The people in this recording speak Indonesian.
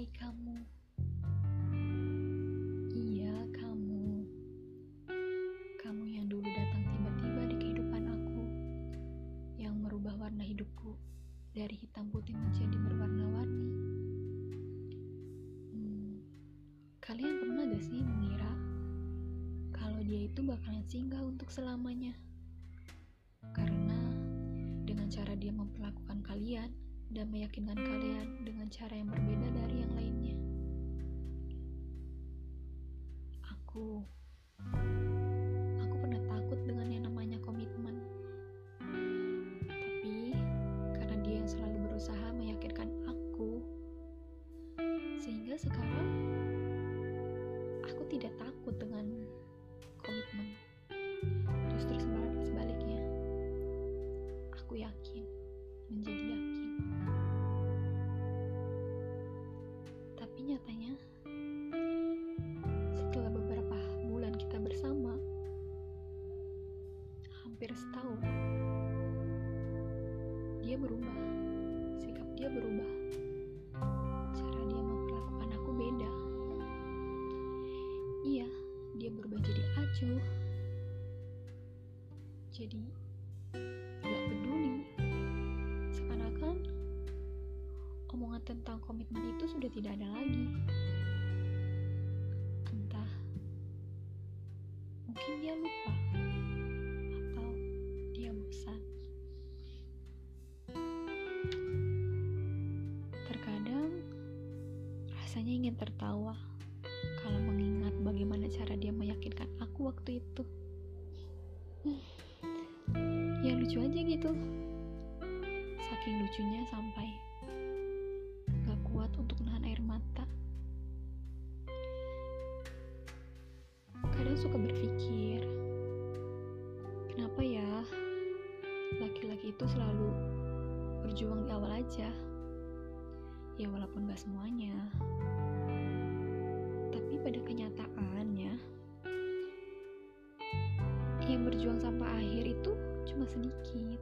mencintai kamu. Iya, kamu. Kamu yang dulu datang tiba-tiba di kehidupan aku, yang merubah warna hidupku dari hitam putih menjadi berwarna-warni. Hmm, kalian pernah gak sih mengira kalau dia itu bakalan singgah untuk selamanya? Karena dengan cara dia memperlakukan kalian, dan meyakinkan kalian dengan cara yang berbeda dari Aku aku pernah takut dengan yang namanya komitmen. Tapi karena dia yang selalu berusaha meyakinkan aku sehingga sekarang aku tidak takut dengan komitmen. Justru sebalik- sebaliknya, aku yakin, menjadi yakin. Tapi nyatanya, hampir setahun, dia berubah, sikap dia berubah, cara dia memperlakukan aku beda. Iya, dia berubah jadi acuh. Jadi, gak peduli. Seakan-akan omongan tentang komitmen itu sudah tidak ada lagi. Entah, mungkin dia lupa rasanya ingin tertawa kalau mengingat bagaimana cara dia meyakinkan aku waktu itu. Hmm, ya lucu aja gitu. Saking lucunya sampai gak kuat untuk nahan air mata. Kadang suka berpikir, kenapa ya laki-laki itu selalu berjuang di awal aja? Ya walaupun gak semuanya, tapi pada kenyataannya yang berjuang sampai akhir itu cuma sedikit